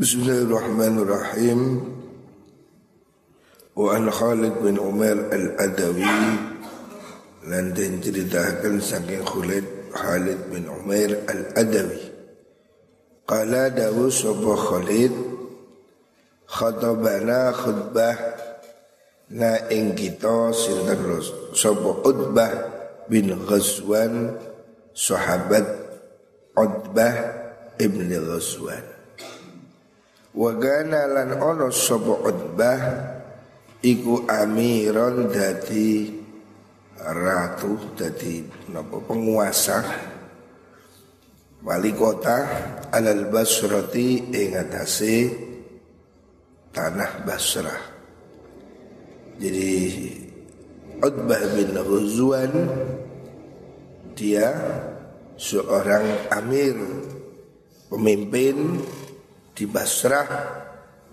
Bismillahirrahmanirrahim. Wa an Khalid bin Umar al-Adawi lan den ceritakan saking Khalid Khalid bin Umar al-Adawi. Qala dawu sapa Khalid khatabana khutbah na ing kita sinten sapa Utbah bin Ghazwan sahabat Utbah ibn Ghazwan. Wagana lan ono sapa Utbah iku amiron dadi ratu dadi napa penguasa wali kota alal basrati ing atase tanah Basrah. Jadi Utbah bin Ghuzwan dia seorang amir pemimpin di Basrah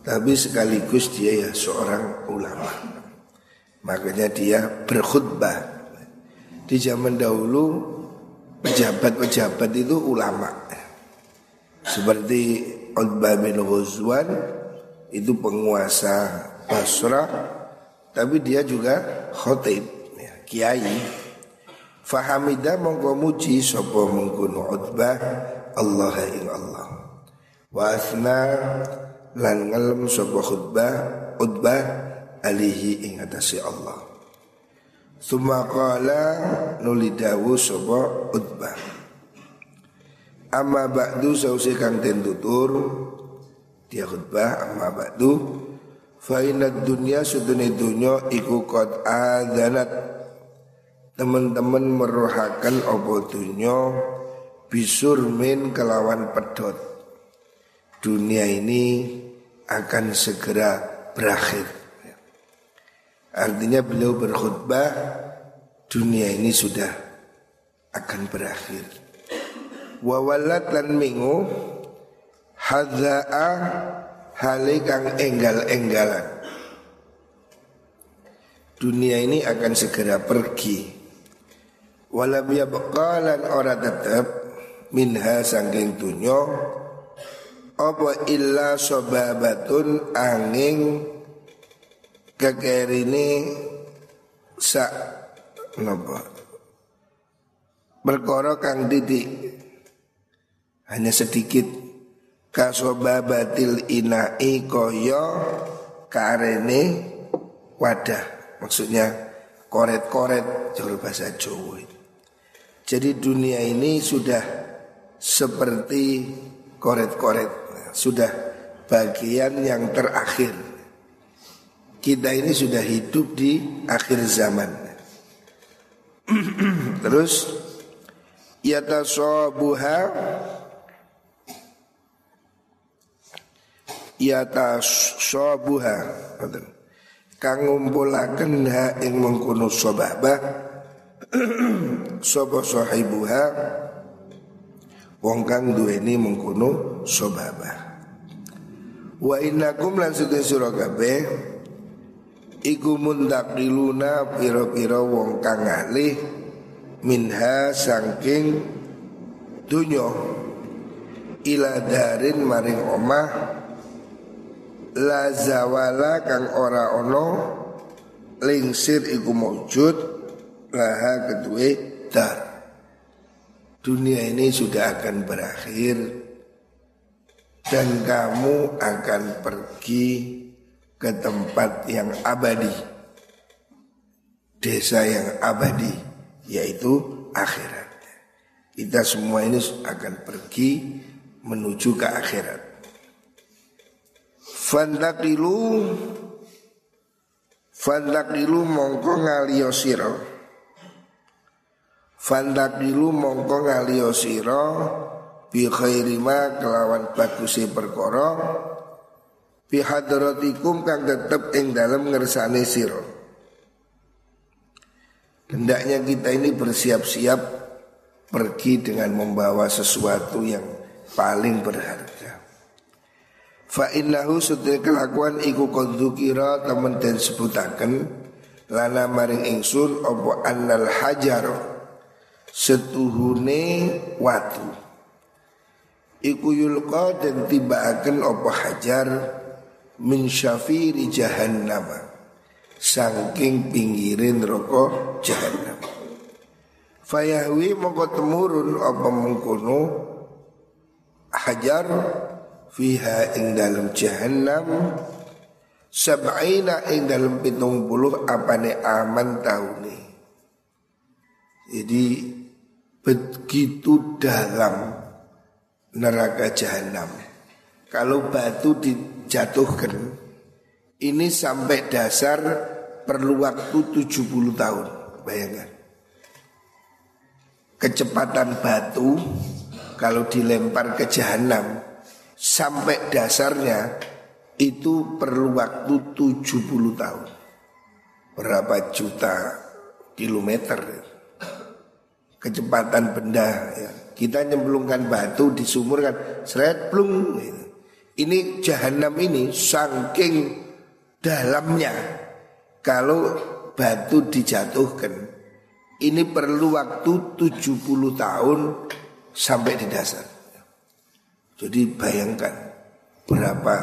tapi sekaligus dia ya seorang ulama. Makanya dia berkhutbah. Di zaman dahulu pejabat-pejabat itu ulama. Seperti Utbah bin Ghuzwan itu penguasa Basrah tapi dia juga khotib ya, kiai. Fahamida mongko muji sapa mengkono Utbah Allah ing Allah. Wa asna lan ngalem sapa khutbah utbah alihi ing atase Allah. Suma qala nuli dawu sapa utbah. Amma ba'du sausi kang den tutur dia khutbah amma ba'du fa inna dunya sudune dunya iku qad adanat teman-teman merohakan opo dunya bisur min kelawan pedot dunia ini akan segera berakhir. Artinya beliau berkhutbah dunia ini sudah akan berakhir. Wawalat lan minggu hadza'a halikang enggal-enggalan. Dunia ini akan segera pergi. Walam yabqalan ora tetap minha sangking dunya apa illa sobabatun angin kekerine sak napa? Perkara kang didik. Hanya sedikit. Kasobabatil inai koyo karene wadah. Maksudnya koret-koret jauh bahasa Jawa jadi dunia ini sudah seperti koret-koret sudah bagian yang terakhir. Kita ini sudah hidup di akhir zaman. Terus yatasabuha yatasabuha kang ngumpulaken ha ing mengkono sababah sapa sahibuha wong kang duweni mengkono sababah Wa innakum lan sedaya sira kabeh iku mundaqiluna pira-pira wong kang alih minha saking dunya ila darin maring omah la zawala kang ora ono lingsir iku maujud laha kedue dar. Dunia ini sudah akan berakhir dan kamu akan pergi ke tempat yang abadi. Desa yang abadi yaitu akhirat. Kita semua ini akan pergi menuju ke akhirat. Fantakilu fantakilu mongko ngaliyosiro fantakilu mongko ngaliyosiro bi khairi ma kelawan bagusi perkara bi hadratikum kang tetep ing dalam ngersane sira. Hendaknya kita ini bersiap-siap pergi dengan membawa sesuatu yang paling berharga. Fa innahu sudre kelakuan iku kira temen den sebutaken lana maring ingsun opo annal hajar setuhune watu Iku yulqa dan tibaaken opo hajar min syafiri jahannam. Saking pinggirin rokok jahannam. Fayahwi mongko temurun apa mengkono hajar fiha ing dalam jahannam. Sab'ina ing dalam pitung puluh apane aman tahun Jadi begitu dalam neraka jahanam. Kalau batu dijatuhkan ini sampai dasar perlu waktu 70 tahun. Bayangkan. Kecepatan batu kalau dilempar ke jahanam sampai dasarnya itu perlu waktu 70 tahun. Berapa juta kilometer kecepatan benda ya. Kita nyemplungkan batu di sumur kan seret plung. Ini jahanam ini saking dalamnya kalau batu dijatuhkan ini perlu waktu 70 tahun sampai di dasar. Jadi bayangkan berapa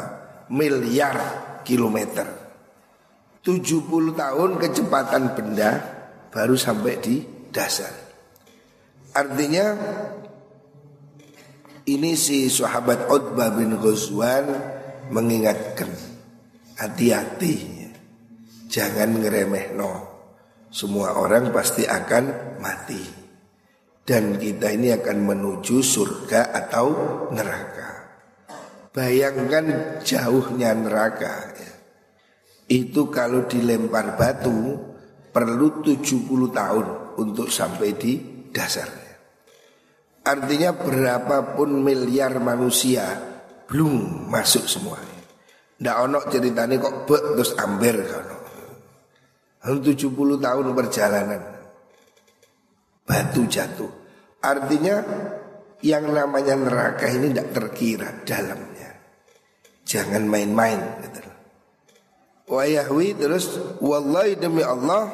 miliar kilometer. 70 tahun kecepatan benda baru sampai di dasar. Artinya ini si sahabat Utbah bin Ghazwan mengingatkan hati-hati. Jangan ngeremeh no semua orang pasti akan mati. Dan kita ini akan menuju surga atau neraka. Bayangkan jauhnya neraka ya. itu kalau dilempar batu perlu 70 tahun untuk sampai di dasarnya Artinya berapapun miliar manusia belum masuk semua. Ndak ono ceritanya kok bek terus amber kono. 70 tahun perjalanan. Batu jatuh. Artinya yang namanya neraka ini tidak terkira dalamnya. Jangan main-main gitu. Wayahwi terus wallahi demi Allah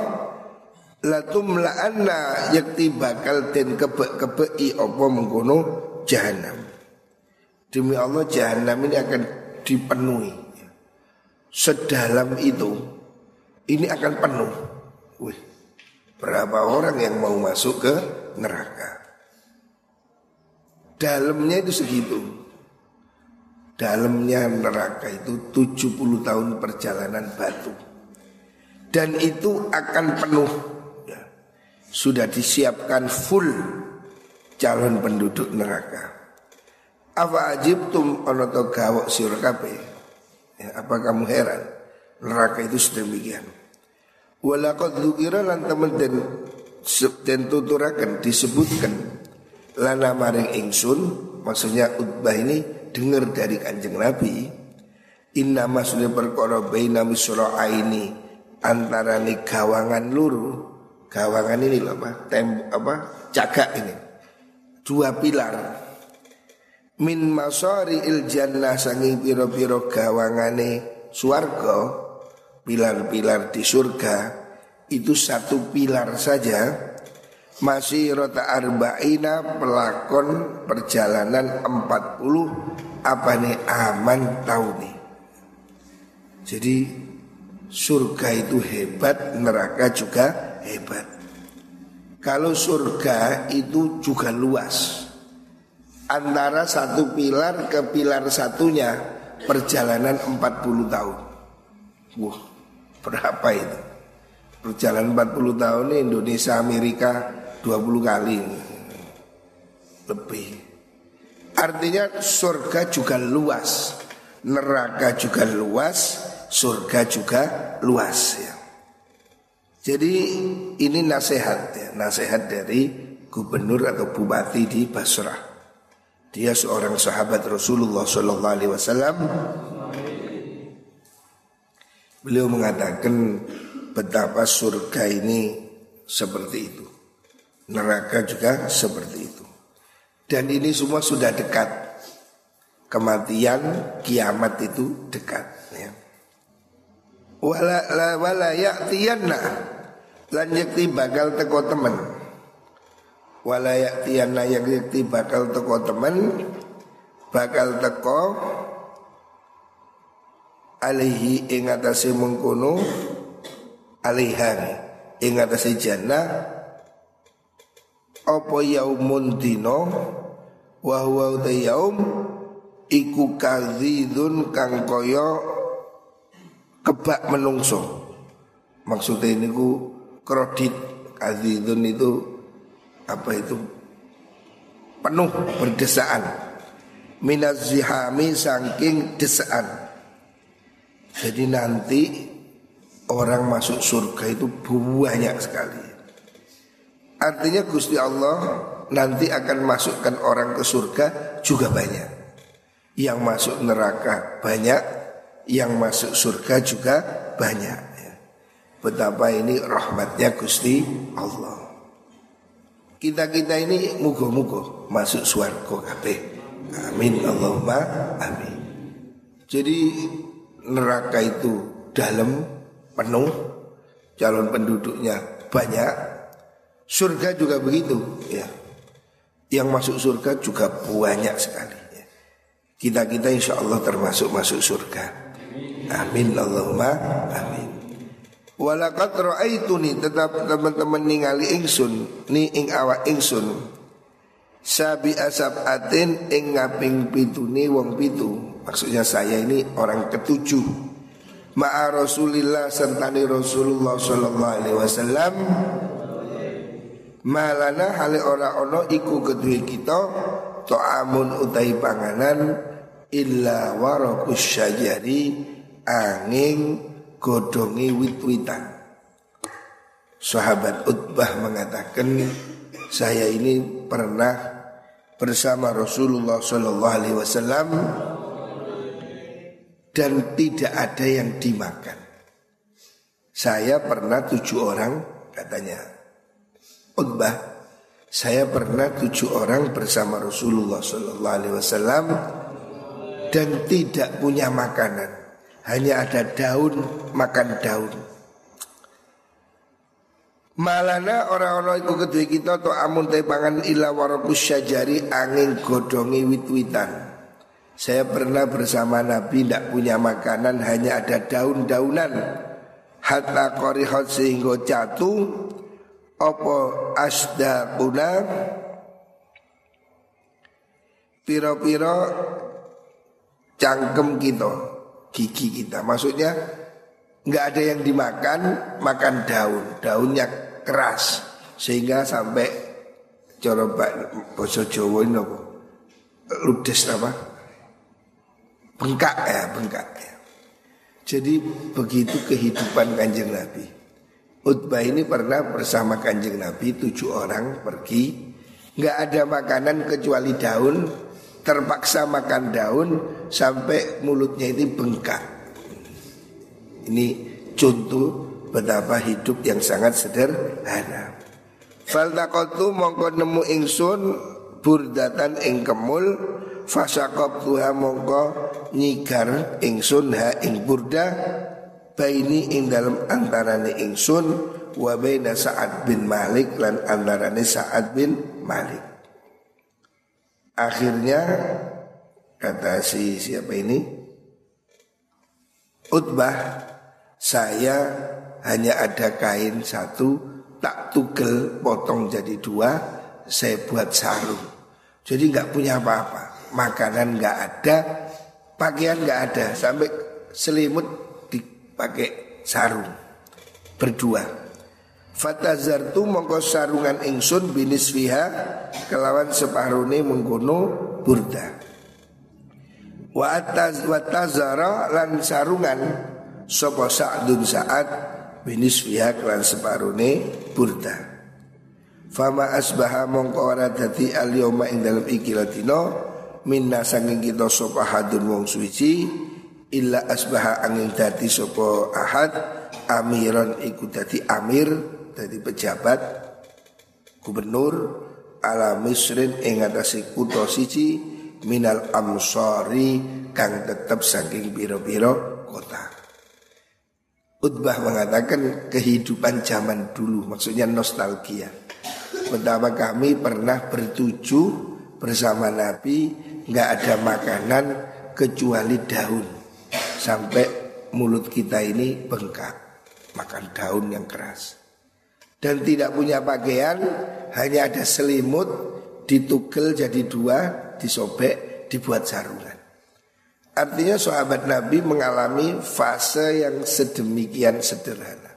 latum la'anna yakti bakal den kebe-kebei apa mengkono jahanam. Demi Allah jahanam ini akan dipenuhi. Sedalam itu ini akan penuh. Wih, berapa orang yang mau masuk ke neraka? Dalamnya itu segitu. Dalamnya neraka itu 70 tahun perjalanan batu. Dan itu akan penuh sudah disiapkan full calon penduduk neraka. Apa ajibtum ana to gawok sira kabeh? Ya, apa kamu heran? Neraka itu sedemikian. Walaqad dzukira lan temen den den tuturaken disebutkan lana maring ingsun maksudnya utbah ini dengar dari kanjeng Nabi inna maksudnya perkara baina misra ini antara gawangan luru gawangan ini loh apa? Tem apa? Cagak ini. Dua pilar. Min masari il jannah sangi piro piro gawangane suarga pilar-pilar di surga itu satu pilar saja. Masih rota arba'ina pelakon perjalanan 40 apa nih? Aman tahun nih. Jadi surga itu hebat neraka juga hebat. Kalau surga itu juga luas. Antara satu pilar ke pilar satunya perjalanan 40 tahun. Wah, berapa itu? Perjalanan 40 tahun ini Indonesia Amerika 20 kali lebih. Artinya surga juga luas, neraka juga luas, surga juga luas ya. Jadi ini nasihat ya, nasihat dari gubernur atau bupati di Basrah. Dia seorang sahabat Rasulullah Shallallahu Alaihi Wasallam. Beliau mengatakan betapa surga ini seperti itu, neraka juga seperti itu. Dan ini semua sudah dekat. Kematian, kiamat itu dekat. Wala la wala ya'tiyanna. Lan yakti bakal teko temen. Wala yaktiyanna yakti bakal teko temen. Bakal teko alaihi ing atase mengkono alaiha ing atase jannah. Apa yaumun dino wa huwa yaum? Iku kadzidun kang kaya kebak menungso maksudnya ini ku kredit kadzidun itu apa itu penuh berdesaan minaz saking desaan jadi nanti orang masuk surga itu banyak sekali. Artinya Gusti Allah nanti akan masukkan orang ke surga juga banyak. Yang masuk neraka banyak, yang masuk surga juga banyak. Betapa ini rahmatnya Gusti Allah. Kita-kita ini mugo-mugo masuk surga kabeh. Amin Allahumma amin. Jadi neraka itu dalam penuh calon penduduknya banyak surga juga begitu ya yang masuk surga juga banyak sekali ya. kita kita insya Allah termasuk masuk surga amin Allahumma amin. Walakat nih tetap teman-teman ningali ingsun ni ing awak ingsun. Sabi asab atin ing ngaping pitune wong pitu. Maksudnya saya ini orang ketujuh. Ma'a Rasulillah sertani Rasulullah Sallallahu Alaihi Wasallam. Malana hale ora ono iku kedua kita To'amun utai panganan Illa warakus syajari Angin godongi wit-witan Sahabat Utbah mengatakan Saya ini pernah bersama Rasulullah Sallallahu Alaihi Wasallam dan tidak ada yang dimakan. Saya pernah tujuh orang katanya Utbah. Saya pernah tujuh orang bersama Rasulullah Sallallahu Alaihi Wasallam dan tidak punya makanan. Hanya ada daun makan daun. Malana orang-orang itu kedua kita to amun tepangan ila warakus syajari angin godongi wit-witan. Saya pernah bersama Nabi tidak punya makanan hanya ada daun-daunan. Hatta korihot sehingga jatuh Opo kuna Piro-piro cangkem kita Gigi kita Maksudnya nggak ada yang dimakan Makan daun Daunnya keras Sehingga sampai Coba Boso Jawa ini Ludes apa Bengkak ya, bengkak ya. Jadi begitu kehidupan kanjeng Nabi. Utbah ini pernah bersama kanjeng Nabi tujuh orang pergi. Nggak ada makanan kecuali daun. Terpaksa makan daun sampai mulutnya ini bengkak. Ini contoh betapa hidup yang sangat sederhana. Faltakotu mongko nemu ingsun burdatan ing kemul Fasakop tuha mongko nyigar ingsun ha ing burda Baini ing dalam antarane ingsun Wa baina Sa'ad bin Malik lan antarane Sa'ad bin Malik Akhirnya kata si siapa ini Utbah saya hanya ada kain satu tak tugel potong jadi dua saya buat sarung. Jadi nggak punya apa-apa. Makanan nggak ada, pakaian nggak ada, sampai selimut dipakai sarung berdua. Fatazartu mongko sarungan ingsun binis fiha kelawan separuhne mengkono burda. Wa ataz wa tazara lan sarungan sapa Sa'dun Sa'ad binis fiha kelawan separuhne burda. Fama asbaha mongko ora dadi al ing dalam ikilatino minna sanging kita sapa hadun wong suci illa asbaha angin dadi sapa ahad amiran iku dadi amir dadi pejabat gubernur ala misrin ing atase kutha siji minal amsari kang tetep saking biro-biro kota. Utbah mengatakan kehidupan zaman dulu maksudnya nostalgia. Pertama kami pernah bertuju bersama Nabi nggak ada makanan kecuali daun. Sampai mulut kita ini bengkak makan daun yang keras dan tidak punya pakaian hanya ada selimut ditugel jadi dua disobek dibuat sarungan. Artinya sahabat Nabi mengalami fase yang sedemikian sederhana.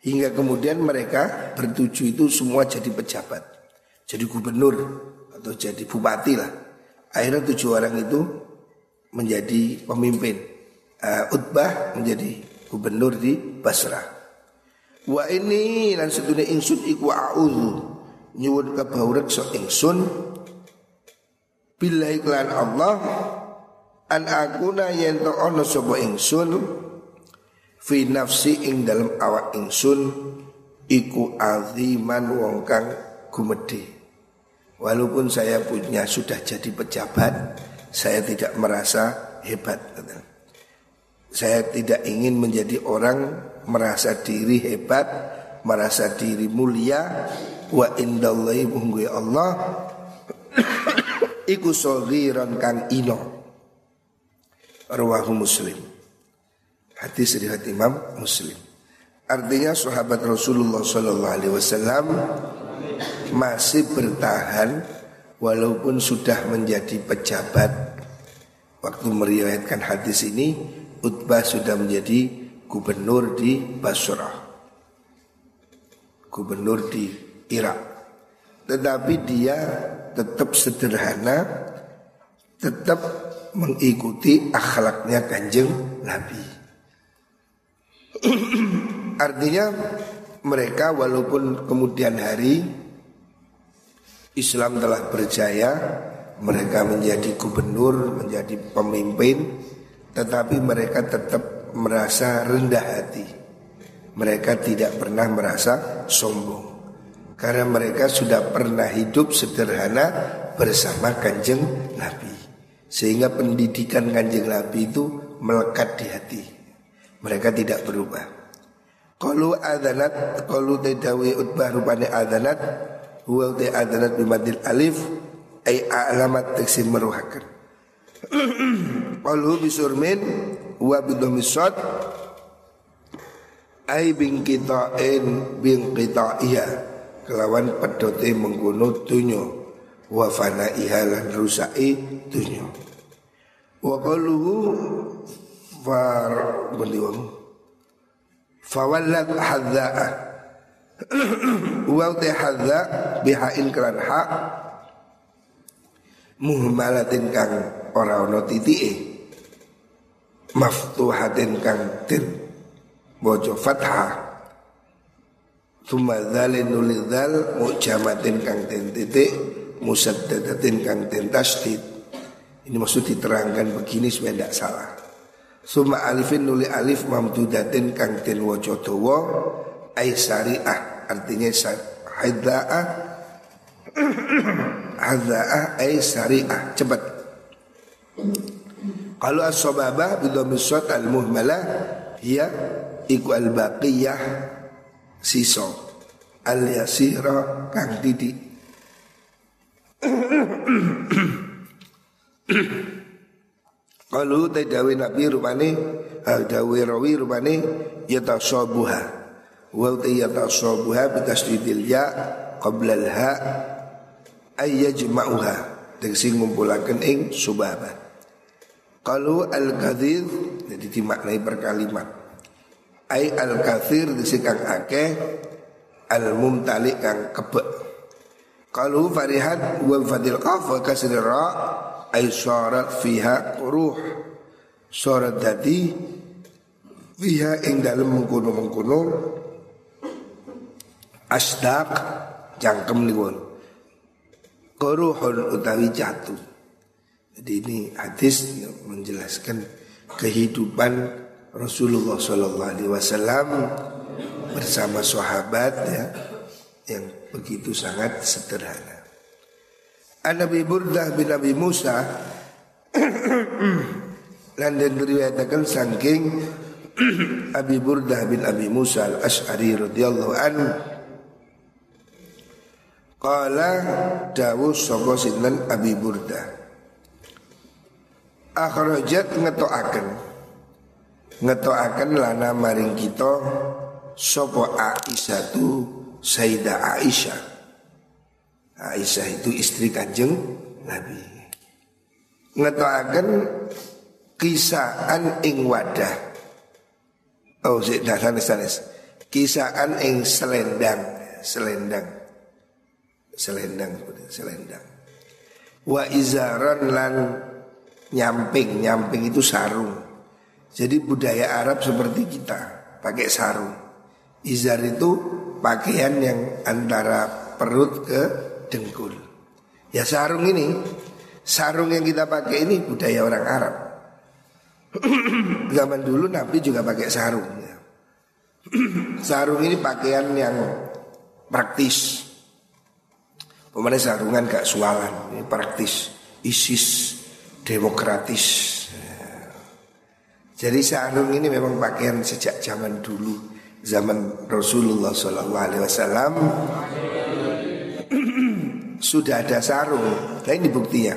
Hingga kemudian mereka bertuju itu semua jadi pejabat jadi gubernur atau jadi bupati lah. Akhirnya tujuh orang itu menjadi pemimpin. Uh, Utbah menjadi gubernur di Basrah Wa ini lan sedune ingsun iku a'udzu. Nyuwun kabauret so ingsun. Billahi lan Allah an akuna yen to ana sapa ingsun fi nafsi ing dalam awak ingsun iku aziman wong kang Walaupun saya punya sudah jadi pejabat, saya tidak merasa hebat. Saya tidak ingin menjadi orang merasa diri hebat, merasa diri mulia wa indallahi munggu Allah iku saghiran kang ino. Rawahu Muslim. Hadis riwayat Imam Muslim. Artinya sahabat Rasulullah Sallallahu Alaihi Wasallam masih bertahan walaupun sudah menjadi pejabat. Waktu meriwayatkan hadis ini, Utbah sudah menjadi gubernur di Basrah. Gubernur di Irak. Tetapi dia tetap sederhana, tetap mengikuti akhlaknya kanjeng Nabi. Artinya mereka walaupun kemudian hari Islam telah berjaya, mereka menjadi gubernur, menjadi pemimpin, tetapi mereka tetap merasa rendah hati. Mereka tidak pernah merasa sombong. Karena mereka sudah pernah hidup sederhana bersama kanjeng Nabi. Sehingga pendidikan kanjeng Nabi itu melekat di hati. Mereka tidak berubah. Kalau adanat, kalau tedawi utbah rupanya adanat, huwa te adanat bimadil alif, ay alamat teksim meruhakan. Kalau bisurmin wa bidhammi sad ai bin qita'in bin qita'iyah kelawan pedote mengkono dunya wa fanaiha lan rusai dunya wa qaluhu far beliau fawallat hadza'a wa ta hadza bihain kelan hak muhmalatin kang ora ana titike maftuhatin kang tin bojo fathah Tuma dzalin nulidzal mujamatin kang tin titik musaddadatin kang tin tasdid. Ini maksud diterangkan begini supaya tidak salah. Suma alifin nuli alif mamdudatin kang tin wajo dawa ay sariah artinya hadza'ah hadza'ah ay sariah cepat. Kalau as-sababah bidhammi al-muhmalah hiya iku al-baqiyah siso al-yasira kang titik. Kalau tadawi nabi rupane dawi rawi rupane yatasabuha. Wa yatasabuha bitasdidil ya qabla al-ha ay yajma'uha. Tegese ngumpulaken ing subabah kalau al-kathir jadi dimaknai berkalimat. Ai al-kathir disikang akeh al-mumtali kang kebek. Kalau farihat wa fadil qaf wa ra ai syarat fiha ruh. Syarat dadi fiha ing dalem mengkono-mengkono asdaq jangkem niku. Kuruhun utawi jatuh. Jadi ini hadis menjelaskan kehidupan Rasulullah Shallallahu Alaihi Wasallam bersama sahabat ya yang begitu sangat sederhana. An Nabi Burdah bin Nabi Musa dan diriwayatkan saking Abi Burdah bin Abi Musa al Ashari radhiyallahu anhu Qala dawuh sapa sinten Abi Burdah akhrajat ngetoaken ngetoaken lana maring kita sapa Aisyah tu Sayyidah Aisyah. Aisyah itu istri kanjeng Nabi. Ngetoaken kisaan ing wadah. Oh sik sanes sanes. Kisaan ing selendang selendang. Selendang selendang. Wa izaran lan nyamping nyamping itu sarung. Jadi budaya Arab seperti kita pakai sarung. Izar itu pakaian yang antara perut ke dengkul. Ya sarung ini sarung yang kita pakai ini budaya orang Arab. Zaman dulu Nabi juga pakai sarung ya. sarung ini pakaian yang praktis. Pemenang sarungan gak sualan Ini praktis. Isis Demokratis. Jadi sarung ini memang pakaian sejak zaman dulu Zaman Rasulullah SAW Sudah ada sarung. Nah ini buktinya.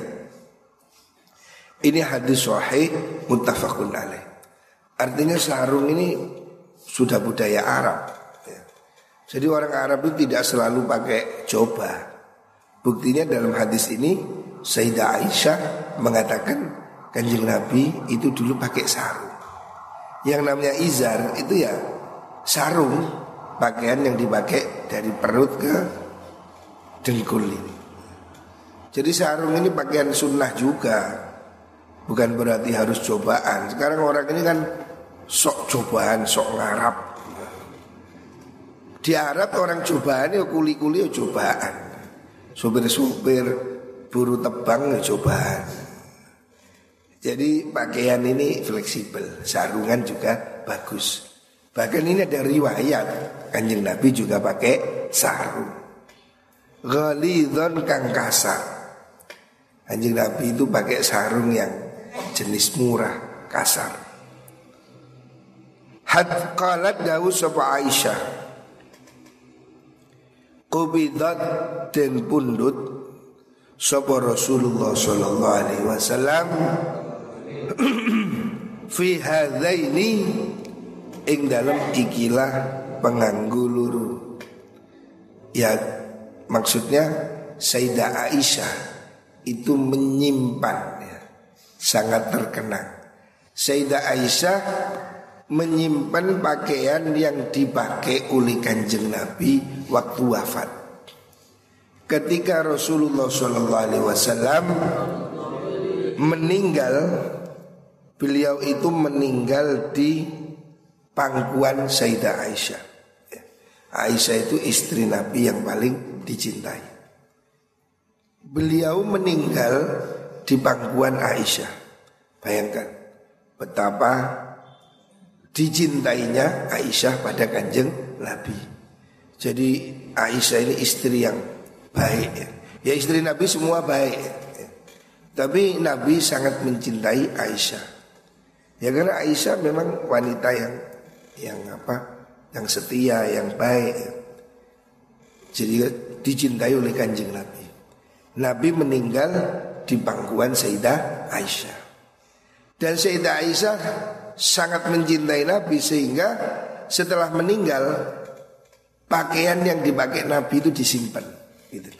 Ini hadis sahih Muttafaqun alaih. Artinya sarung ini Sudah budaya Arab ya. Jadi orang Arab itu tidak selalu pakai jubah Buktinya dalam hadis ini Sayyidah Aisyah mengatakan Kanjeng Nabi itu dulu pakai sarung. Yang namanya izar itu ya sarung Pakaian yang dipakai dari perut ke dengkul ini. Jadi sarung ini pakaian sunnah juga Bukan berarti harus cobaan. Sekarang orang ini kan sok cobaan, sok ngarap. Di Arab orang cobaan ya kuli-kuli ya cobaan. Supir-supir buru tebang ya cobaan Jadi pakaian ini fleksibel Sarungan juga bagus. Bahkan ini ada riwayat Kanjeng Nabi juga pakai sarung. Ghalidhon kang kasar. Kanjeng Nabi itu pakai sarung yang jenis murah kasar. Had qalat dawu sapa Aisyah. Kubidat dan pundut Sapa Rasulullah Sallallahu Alaihi Wasallam Fi hadaini Ing dalam ikilah penganggu luru Ya maksudnya Sayyidah Aisyah Itu menyimpan ya, Sangat terkenang Sayyidah Aisyah menyimpan pakaian yang dipakai oleh kanjeng Nabi waktu wafat. Ketika Rasulullah SAW meninggal, beliau itu meninggal di pangkuan Sayyidah Aisyah. Ya. Aisyah itu istri Nabi yang paling dicintai. Beliau meninggal di pangkuan Aisyah. Bayangkan betapa dicintainya Aisyah pada kanjeng Nabi. Jadi Aisyah ini istri yang baik ya. Istri Nabi semua baik. Tapi Nabi sangat mencintai Aisyah. Ya karena Aisyah memang wanita yang yang apa? Yang setia, yang baik. Jadi dicintai oleh kanjeng Nabi. Nabi meninggal di pangkuan Sayyidah Aisyah. Dan Sayyidah Aisyah sangat mencintai Nabi sehingga setelah meninggal pakaian yang dipakai Nabi itu disimpan. Gitu.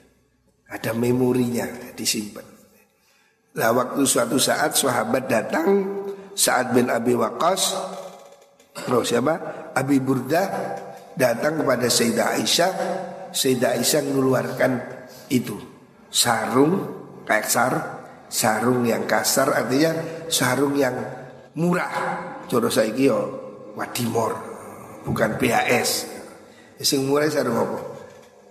Ada memorinya disimpan. Lah waktu suatu saat sahabat datang saat bin Abi Waqqas Terus siapa? Abi Burdah datang kepada Sayyidah Aisyah Sayyidah Aisyah mengeluarkan itu Sarung kayak sar Sarung yang kasar artinya sarung yang murah. Coro saiki yo Wadimor, bukan PHS. Sing murah sarung apa?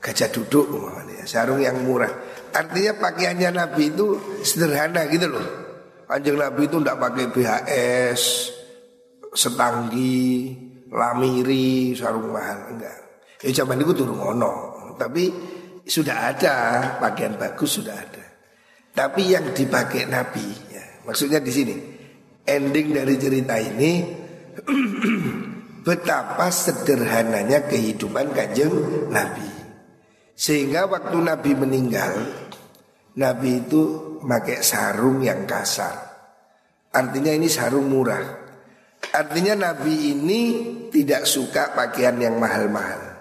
Gajah duduk umpamanya, sarung yang murah. Artinya pakaiannya Nabi itu sederhana gitu loh. Anjing Nabi itu tidak pakai BHS, setanggi, lamiri, sarung mahal enggak. Ya zaman itu turun ono, tapi sudah ada pakaian bagus sudah ada. Tapi yang dipakai Nabi, ya, maksudnya di sini ending dari cerita ini betapa sederhananya kehidupan kanjeng Nabi. Sehingga waktu Nabi meninggal, Nabi itu pakai sarung yang kasar. Artinya ini sarung murah. Artinya Nabi ini tidak suka pakaian yang mahal-mahal.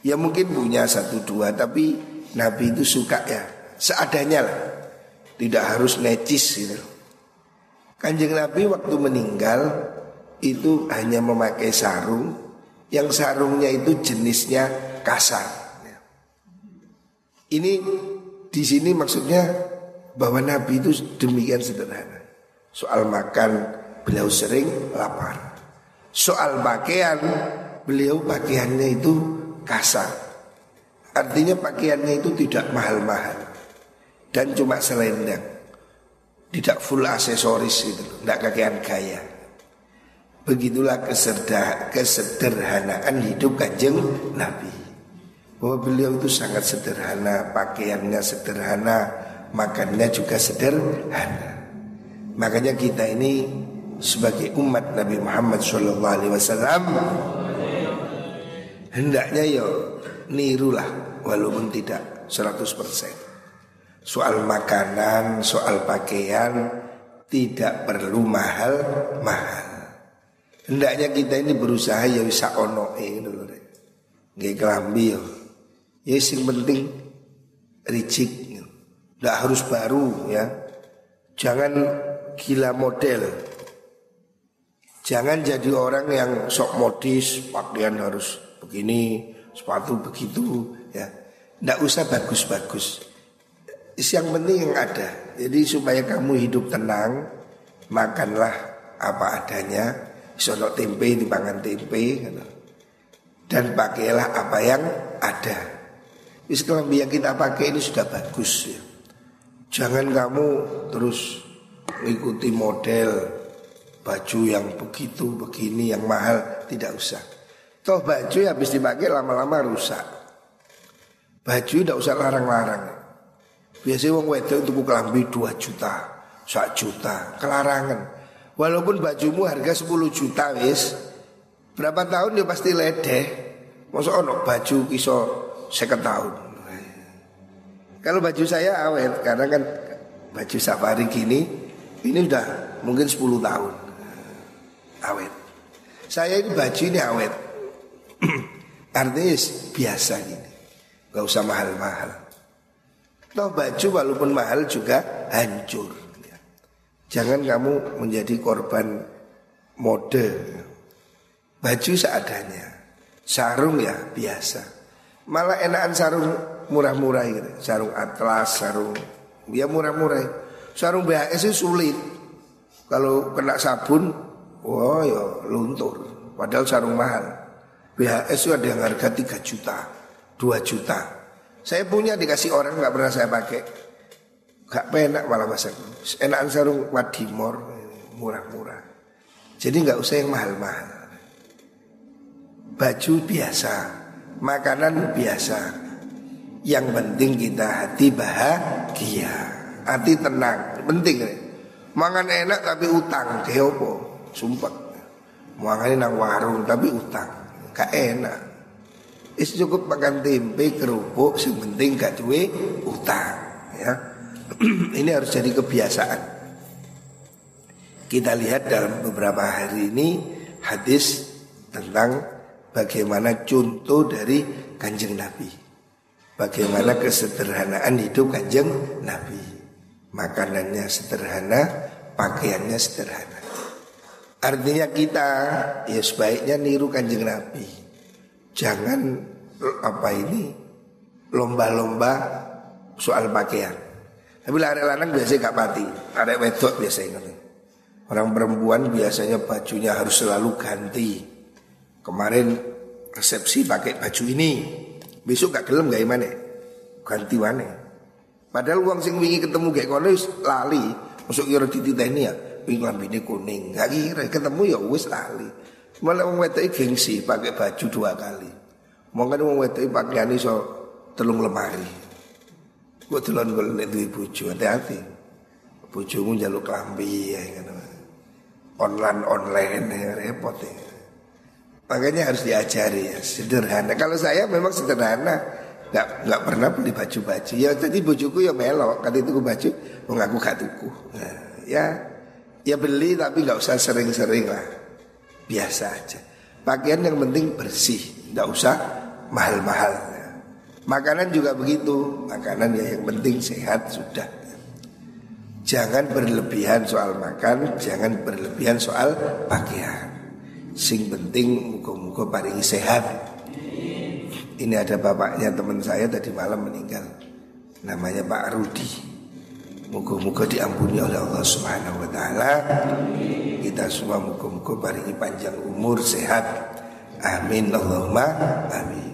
Ya mungkin punya satu dua tapi Nabi itu suka ya seadanya lah. Tidak harus necis gitu. Kanjeng Nabi waktu meninggal itu hanya memakai sarung yang sarungnya itu jenisnya kasar. Ini di sini maksudnya bahwa Nabi itu demikian sederhana. Soal makan beliau sering lapar. Soal pakaian beliau pakaiannya itu kasar. Artinya pakaiannya itu tidak mahal-mahal dan cuma selendang. Tidak full aksesoris itu, tidak kakean gaya. Begitulah kesederhanaan hidup kanjeng Nabi. Bahwa beliau itu sangat sederhana, pakaiannya sederhana, makannya juga sederhana. Makanya kita ini sebagai umat Nabi Muhammad SAW hendaknya yo ya nirulah walaupun tidak 100%. Soal makanan, soal pakaian tidak perlu mahal-mahal. Hendaknya kita ini berusaha ya bisa ono eh dulu deh. Gak kelambi yo. Ya sing penting ricik. Tidak harus baru ya. Jangan gila model. Jangan jadi orang yang sok modis, pakaian harus begini, sepatu begitu, ya. Tidak usah bagus-bagus. Yang penting yang ada. Jadi supaya kamu hidup tenang, makanlah apa adanya. Sono tempe dipangan tempe, gitu. dan pakailah apa yang ada. Islam yang kita pakai ini sudah bagus ya. Jangan kamu terus mengikuti model baju yang begitu begini yang mahal tidak usah. Toh baju habis dipakai lama-lama rusak. Baju tidak usah larang-larang. Biasanya wong wedok itu kelambi 2 juta, 1 juta, kelarangan. Walaupun bajumu harga 10 juta wis, berapa tahun dia pasti ledeh. Masa ono baju kiso second tahun. Kalau baju saya awet karena kan baju safari gini ini udah mungkin 10 tahun awet. Saya ini baju ini awet. Artinya biasa gini. Gak usah mahal-mahal. Toh baju walaupun mahal juga hancur. Jangan kamu menjadi korban mode. Baju seadanya. Sarung ya biasa. Malah enakan sarung murah-murah gitu. Sarung atlas, sarung ya murah-murah. Sarung BHS itu sulit. Kalau kena sabun, wah ya luntur. Padahal sarung mahal. BHS itu ada yang harga 3 juta, 2 juta. Saya punya dikasih orang nggak pernah saya pakai. Gak penak malah masa Enakan sarung Wadimor murah-murah. Jadi nggak usah yang mahal-mahal. Baju biasa, makanan biasa. Yang penting kita hati bahagia hati tenang, penting nih. Mangan enak tapi utang, apa? Sumpah. Mangan nang warung tapi utang, gak enak. Is cukup makan tempe kerupuk, sing penting gak duwe utang, ya. ini harus jadi kebiasaan. Kita lihat dalam beberapa hari ini hadis tentang bagaimana contoh dari kanjeng Nabi. Bagaimana kesederhanaan hidup kanjeng Nabi. Makanannya sederhana, pakaiannya sederhana. Artinya kita ya sebaiknya niru kanjeng Nabi. Jangan apa ini lomba-lomba soal pakaian. Tapi lari lanang biasanya gak pati, ada wedok biasanya. Orang perempuan biasanya bajunya harus selalu ganti. Kemarin resepsi pakai baju ini, besok gak gelem gak mana? Ganti mana? Padahal uang sing wingi ketemu kayak kono lali. Masuk kira dititeni ya, wingi lambene kuning. Gak kira ketemu ya wis lali. Malah wong wedok gengsi pakai baju dua kali. Mungkin wong wedok pakaian iso telung lemari. Gue telon gue nek duwe bojo hati-hati. Bojomu njaluk klambi ya ngono. Online online ya repot ya. Makanya harus diajari ya. Sederhana. Kalau saya memang sederhana. Nggak nggak pernah beli baju-baju. Ya tadi bojoku ya melok. Kali itu baju mengaku gak tuku. Nah, ya Ya beli tapi nggak usah sering-sering lah. Biasa aja. Pakaian yang penting bersih. Nggak usah mahal-mahal. Makanan juga begitu. Makanan ya yang penting sehat sudah. Jangan berlebihan soal makan Jangan berlebihan soal pakaian Sing penting muka-muka paling sehat Ini ada bapaknya teman saya tadi malam meninggal Namanya Pak Rudi Muka-muka diampuni oleh Allah Subhanahu wa taala. Kita semua muka-muka baringi panjang umur sehat. Amin Allahumma amin.